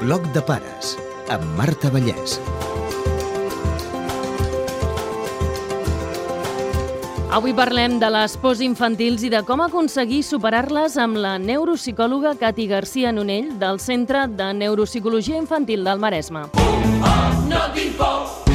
Bloc de pares, amb Marta Vallès. Avui parlem de les pors infantils i de com aconseguir superar-les amb la neuropsicòloga Cati García Nonell del Centre de Neuropsicologia Infantil del Maresme. No tinc por.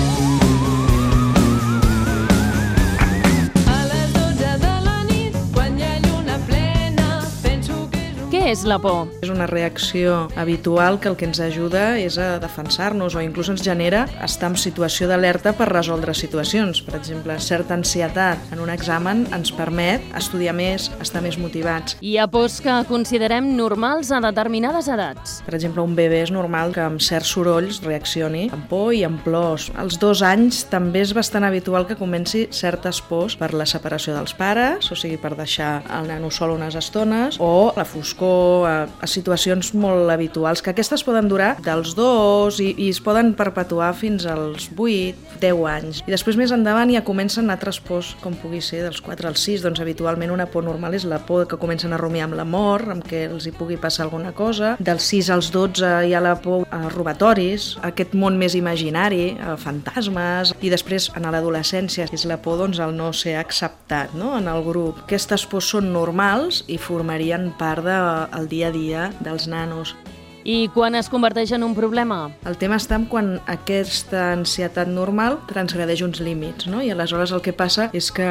És la por? És una reacció habitual que el que ens ajuda és a defensar-nos o inclús ens genera estar en situació d'alerta per resoldre situacions. Per exemple, certa ansietat en un examen ens permet estudiar més, estar més motivats. Hi ha pors que considerem normals a determinades edats. Per exemple, un bebè és normal que amb certs sorolls reaccioni amb por i amb plors. Als dos anys també és bastant habitual que comenci certes pors per la separació dels pares, o sigui, per deixar el nano sol unes estones, o la foscor, a, a situacions molt habituals, que aquestes poden durar dels dos i, i es poden perpetuar fins als 8, 10 anys. I després més endavant ja comencen altres pors, com pugui ser dels 4 als 6, doncs habitualment una por normal és la por que comencen a rumiar amb la mort, amb que els hi pugui passar alguna cosa. Dels 6 als 12 hi ha la por a robatoris, aquest món més imaginari, a fantasmes, i després en l'adolescència és la por doncs, al no ser acceptat no? en el grup. Aquestes pors són normals i formarien part del de, dia a dia dels nanos. I quan es converteix en un problema? El tema està en quan aquesta ansietat normal transgredeix uns límits, no? i aleshores el que passa és que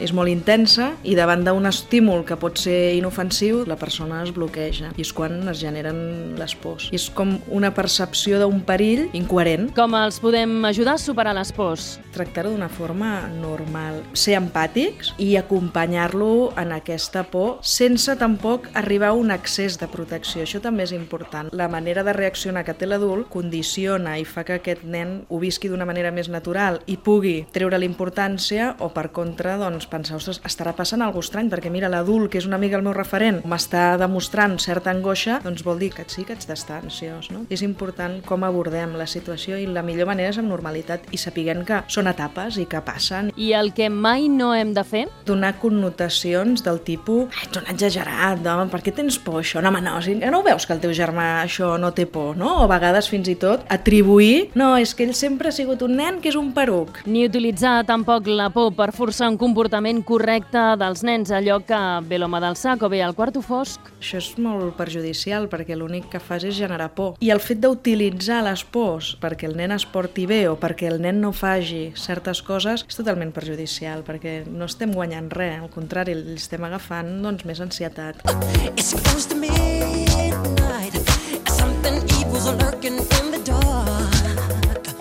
és molt intensa i davant d'un estímul que pot ser inofensiu, la persona es bloqueja i és quan es generen les pors. I és com una percepció d'un perill incoherent. Com els podem ajudar a superar les pors? Tractar-ho d'una forma normal. Ser empàtics i acompanyar-lo en aquesta por sense tampoc arribar a un excés de protecció. Això també és important la manera de reaccionar que té l'adult condiciona i fa que aquest nen ho visqui d'una manera més natural i pugui treure l'importància o per contra doncs, pensar, ostres, estarà passant alguna estrany perquè mira l'adult, que és una mica el meu referent, m'està demostrant certa angoixa, doncs vol dir que sí que ets d'estar ansiós. No? És important com abordem la situació i la millor manera és amb normalitat i sapiguem que són etapes i que passen. I el que mai no hem de fer? Donar connotacions del tipus ets un exagerat, no? per què tens por això? No, home, no, si no ho veus que el teu germà això no té por, no? O a vegades fins i tot atribuir, no, és que ell sempre ha sigut un nen que és un peruc. Ni utilitzar tampoc la por per forçar un comportament correcte dels nens, allò que ve l'home del sac o bé el quarto fosc. Això és molt perjudicial perquè l'únic que fas és generar por. I el fet d'utilitzar les pors perquè el nen es porti bé o perquè el nen no faci certes coses és totalment perjudicial perquè no estem guanyant res, al contrari, li estem agafant doncs, més ansietat. It's close to midnight.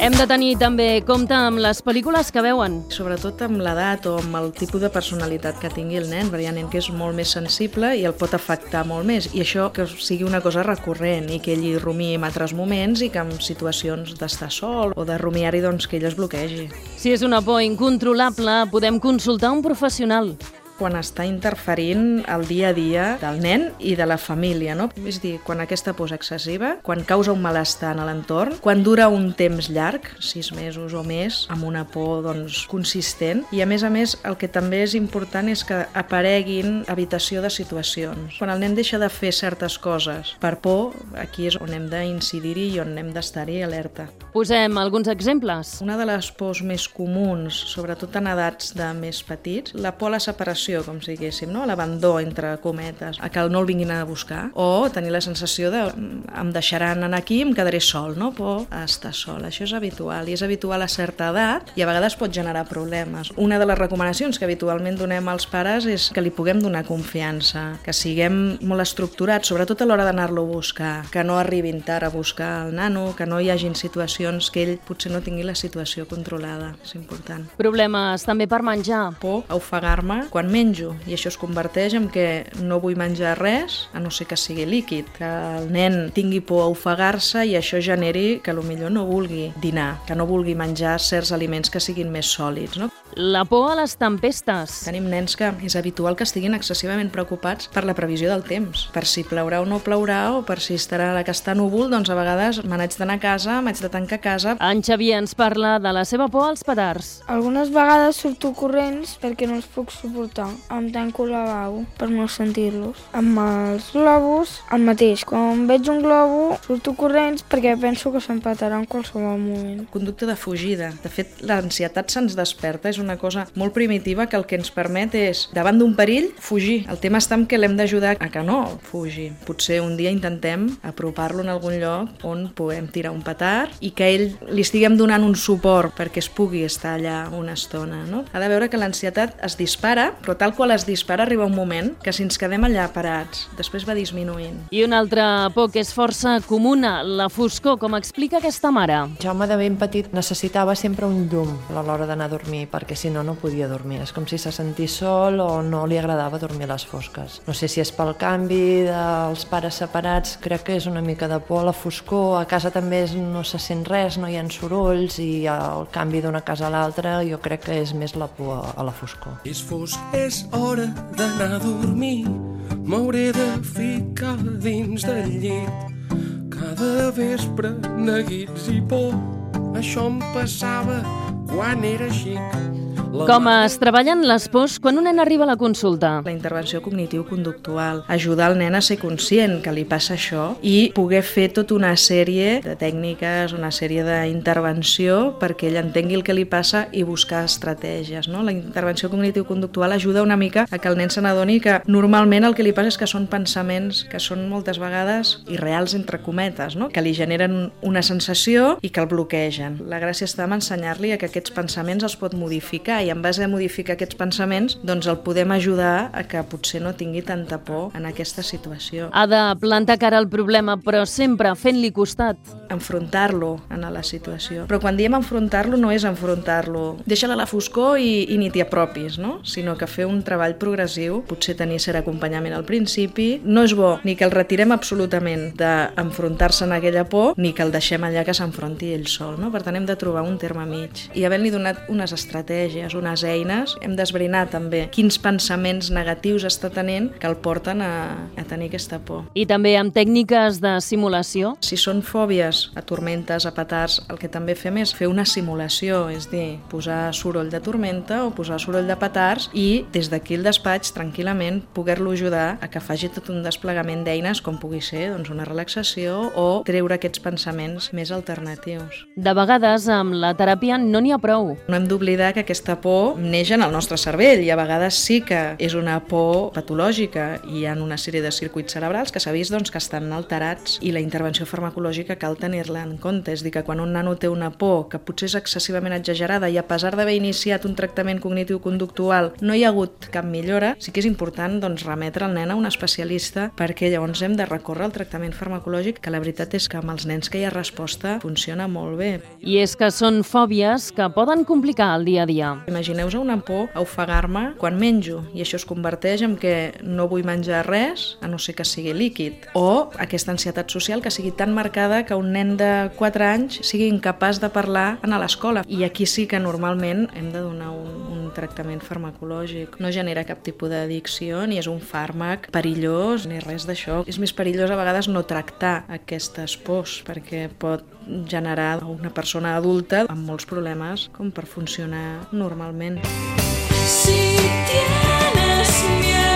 Hem de tenir també compte amb les pel·lícules que veuen. Sobretot amb l'edat o amb el tipus de personalitat que tingui el nen, perquè hi ha nen que és molt més sensible i el pot afectar molt més. I això que sigui una cosa recurrent i que ell hi rumiï en altres moments i que en situacions d'estar sol o de rumiar-hi doncs, que ell es bloquegi. Si és una por incontrolable, podem consultar un professional quan està interferint el dia a dia del nen i de la família, no? És dir, quan aquesta por és excessiva, quan causa un malestar en l'entorn, quan dura un temps llarg, sis mesos o més, amb una por doncs, consistent, i a més a més el que també és important és que apareguin habitació de situacions. Quan el nen deixa de fer certes coses per por, aquí és on hem d'incidir-hi i on hem d'estar-hi alerta. Posem alguns exemples. Una de les pors més comuns, sobretot en edats de més petits, la por a la separació separació, com si diguéssim, no? l'abandó entre cometes, a que no el vinguin a buscar, o tenir la sensació de em deixaran anar aquí i em quedaré sol, no? por a estar sol. Això és habitual, i és habitual a certa edat i a vegades pot generar problemes. Una de les recomanacions que habitualment donem als pares és que li puguem donar confiança, que siguem molt estructurats, sobretot a l'hora d'anar-lo a buscar, que no arribin tard a buscar el nano, que no hi hagin situacions que ell potser no tingui la situació controlada. És important. Problemes també per menjar. Por a ofegar-me quan menjo i això es converteix en que no vull menjar res a no ser que sigui líquid, que el nen tingui por a ofegar-se i això generi que millor no vulgui dinar, que no vulgui menjar certs aliments que siguin més sòlids. No? La por a les tempestes. Tenim nens que és habitual que estiguin excessivament preocupats per la previsió del temps, per si plourà o no plourà o per si estarà que està núvol, doncs a vegades me n'haig d'anar a casa, m'haig de tancar a casa. En Xavier ens parla de la seva por als petards. Algunes vegades surto corrents perquè no els puc suportar. Em tanco el lavabo per no sentir-los. Amb els globus, el mateix. Quan veig un globo, surto corrents perquè penso que se'm petarà en qualsevol moment. Conducta de fugida. De fet, l'ansietat se'ns desperta, és una cosa molt primitiva que el que ens permet és, davant d'un perill, fugir. El tema està en què l'hem d'ajudar a que no fugi. Potser un dia intentem apropar-lo en algun lloc on puguem tirar un petard i que ell li estiguem donant un suport perquè es pugui estar allà una estona. No? Ha de veure que l'ansietat es dispara, però tal qual es dispara arriba un moment que si ens quedem allà parats, després va disminuint. I una altra por que és força comuna, la foscor, com explica aquesta mare. Jaume de ben petit necessitava sempre un llum a l'hora d'anar a dormir, perquè si no, no podia dormir. És com si se sentís sol o no li agradava dormir a les fosques. No sé si és pel canvi dels pares separats, crec que és una mica de por a la foscor. A casa també no se sent res, no hi ha sorolls i el canvi d'una casa a l'altra jo crec que és més la por a la foscor. És fosc, és hora d'anar a dormir. M'hauré de ficar dins del llit. Cada vespre, neguits i por. Això em passava quan era xic. Com es treballen les pors quan un nen arriba a la consulta? La intervenció cognitiu-conductual, ajudar el nen a ser conscient que li passa això i poder fer tota una sèrie de tècniques, una sèrie d'intervenció perquè ell entengui el que li passa i buscar estratègies. No? La intervenció cognitiu-conductual ajuda una mica a que el nen se n'adoni que normalment el que li passa és que són pensaments que són moltes vegades irreals entre cometes, no? que li generen una sensació i que el bloquegen. La gràcia està en ensenyar-li que aquests pensaments els pot modificar i en base a modificar aquests pensaments doncs el podem ajudar a que potser no tingui tanta por en aquesta situació. Ha de plantar cara al problema, però sempre fent-li costat. Enfrontar-lo en la situació. Però quan diem enfrontar-lo no és enfrontar-lo. Deixa-la a la foscor i, i ni t'hi apropis, no? Sinó que fer un treball progressiu, potser tenir cert acompanyament al principi. No és bo ni que el retirem absolutament d'enfrontar-se en aquella por, ni que el deixem allà que s'enfronti ell sol, no? Per tant, hem de trobar un terme mig. I havent-li donat unes estratègies, unes eines, hem d'esbrinar també quins pensaments negatius està tenint que el porten a, a tenir aquesta por. I també amb tècniques de simulació. Si són fòbies a tormentes, a petards, el que també fem és fer una simulació, és dir, posar soroll de tormenta o posar soroll de petards i des d'aquí el despatx, tranquil·lament, poder-lo ajudar a que faci tot un desplegament d'eines com pugui ser doncs, una relaxació o treure aquests pensaments més alternatius. De vegades, amb la teràpia no n'hi ha prou. No hem d'oblidar que aquesta por neix en el nostre cervell i a vegades sí que és una por patològica i hi ha una sèrie de circuits cerebrals que s'ha vist doncs, que estan alterats i la intervenció farmacològica cal tenir-la en compte. És dir, que quan un nano té una por que potser és excessivament exagerada i a pesar d'haver iniciat un tractament cognitiu-conductual no hi ha hagut cap millora, sí que és important doncs, remetre el nen a un especialista perquè llavors hem de recórrer al tractament farmacològic que la veritat és que amb els nens que hi ha resposta funciona molt bé. I és que són fòbies que poden complicar el dia a dia. Imagineu-vos una por a ofegar-me quan menjo i això es converteix en que no vull menjar res a no ser que sigui líquid. O aquesta ansietat social que sigui tan marcada que un nen de 4 anys sigui incapaç de parlar a l'escola. I aquí sí que normalment hem de donar un, un tractament farmacològic. No genera cap tipus d'addicció ni és un fàrmac perillós ni res d'això. És més perillós a vegades no tractar aquestes pors perquè pot generar una persona adulta amb molts problemes com per funcionar normalment. Si tienes miedo,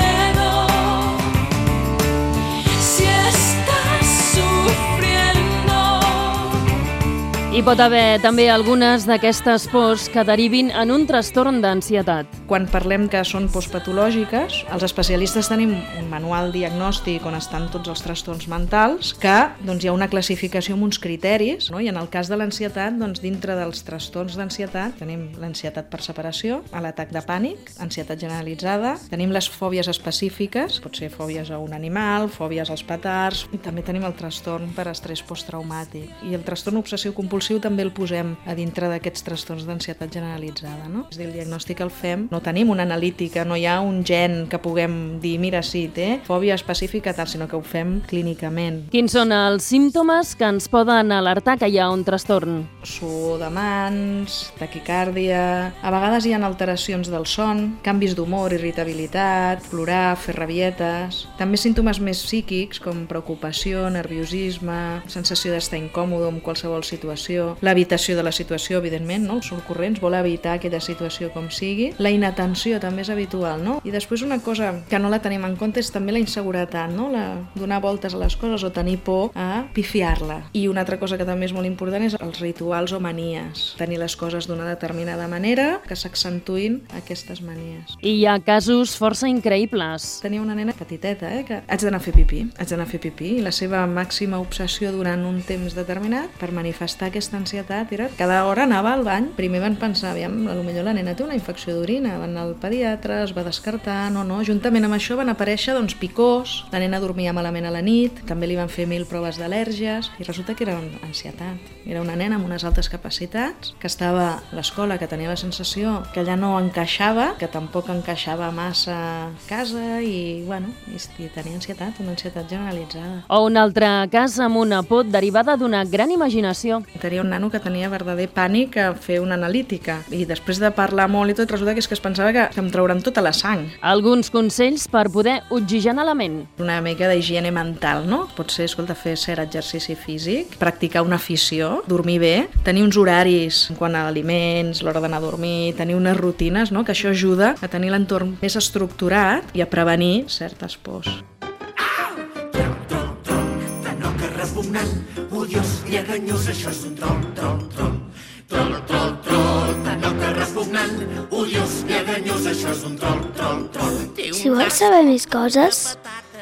Hi pot haver també algunes d'aquestes pors que derivin en un trastorn d'ansietat. Quan parlem que són postpatològiques, els especialistes tenim un manual diagnòstic on estan tots els trastorns mentals, que doncs, hi ha una classificació amb uns criteris, no? i en el cas de l'ansietat, doncs, dintre dels trastorns d'ansietat, tenim l'ansietat per separació, l'atac de pànic, ansietat generalitzada, tenim les fòbies específiques, pot ser fòbies a un animal, fòbies als petards, i també tenim el trastorn per estrès posttraumàtic. I el trastorn obsessiu compulsiu compulsiu també el posem a dintre d'aquests trastorns d'ansietat generalitzada. No? És a dir, el diagnòstic el fem, no tenim una analítica, no hi ha un gen que puguem dir, mira, sí, té fòbia específica, tal, sinó que ho fem clínicament. Quins són els símptomes que ens poden alertar que hi ha un trastorn? Suor de mans, taquicàrdia... A vegades hi ha alteracions del son, canvis d'humor, irritabilitat, plorar, fer rabietes... També símptomes més psíquics com preocupació, nerviosisme, sensació d'estar incòmode amb qualsevol situació, l'evitació de la situació, evidentment, no? els corrents vol evitar aquella situació com sigui. La inatenció també és habitual, no? I després una cosa que no la tenim en compte és també la inseguretat, no? La, donar voltes a les coses o tenir por a pifiar-la. I una altra cosa que també és molt important és els rituals o manies. Tenir les coses d'una determinada manera que s'accentuïn aquestes manies. I hi ha casos força increïbles. Tenia una nena petiteta, eh, que haig d'anar a fer pipí, haig d'anar a fer pipí, i la seva màxima obsessió durant un temps determinat per manifestar aquesta ansietat era cada hora anava al bany. Primer van pensar, aviam, millor la nena té una infecció d'orina, van anar al pediatre, es va descartar, no, no. Juntament amb això van aparèixer doncs, picors, la nena dormia malament a la nit, també li van fer mil proves d'al·lèrgies, i resulta que era ansietat. Era una nena amb unes altes capacitats, que estava a l'escola, que tenia la sensació que allà no encaixava, que tampoc encaixava massa a casa, i, bueno, i, i tenia ansietat, una ansietat generalitzada. O un altre cas amb una por derivada d'una gran imaginació. Tenia un nano que tenia verdader pànic a fer una analítica i després de parlar molt i tot resulta que és que es pensava que, que em trauran tota la sang. Alguns consells per poder oxigenar la ment. Una mica d'higiene mental, no? Pot ser, escolta, fer cert exercici físic, practicar una afició, dormir bé, tenir uns horaris en quant a aliments, l'hora d'anar a dormir, tenir unes rutines, no? que això ajuda a tenir l'entorn més estructurat i a prevenir certes pors. Repugnant, odiós, lleganyós, això és un troll, troll, troll. Troll, troll, troll, tanoca repugnant, odiós, lleganyós, això és un troll, troll, troll. Si vols saber més coses,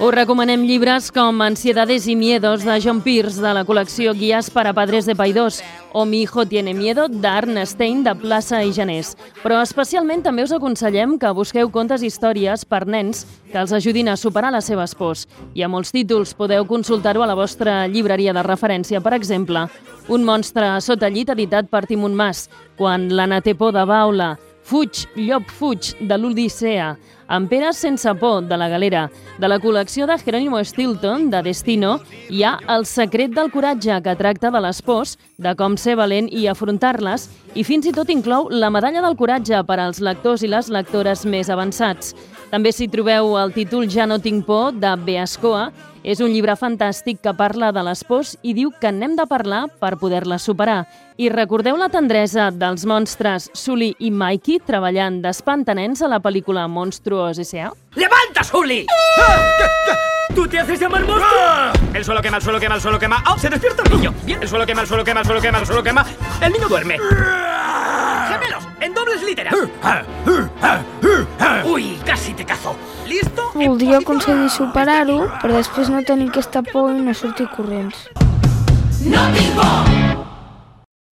Us recomanem llibres com Ansiedades y Miedos de John Pierce de la col·lecció Guies para Padres de Paidós o Mi hijo tiene miedo d'Arne Stein de Plaça i Genés. Però especialment també us aconsellem que busqueu contes i històries per nens que els ajudin a superar les seves pors. Hi ha molts títols, podeu consultar-ho a la vostra llibreria de referència. Per exemple, Un monstre sota llit editat per Timon Mas, Quan l'Anna té por de baula, Fuig, llop fuig, de l'Odissea, En Pere sense por, de la Galera. De la col·lecció de Jerónimo Stilton, de Destino, hi ha El secret del coratge, que tracta de les pors, de com ser valent i afrontar-les, i fins i tot inclou la medalla del coratge per als lectors i les lectores més avançats. També s'hi trobeu el títol Ja no tinc por, de Beascoa, és un llibre fantàstic que parla de les pors i diu que n'hem de parlar per poder-les superar. I recordeu la tendresa dels monstres Sully i Mikey treballant d'espantanens a la pel·lícula Monstruos S.A.? ¡Levanta, Sully! ¿Tú te haces llamar monstruo? El suelo quema, el suelo quema, el suelo quema. ¡Oh, se despierta el niño! Bien, el suelo quema, el suelo quema, el suelo quema, el suelo quema. El niño duerme. ¡Gemelos! ¡En dobles literas! ¡Uy, casi te cazo! ¿Listo? voldria aconseguir superar-ho, però després no tenir aquesta por i no sortir corrents. No tinc por,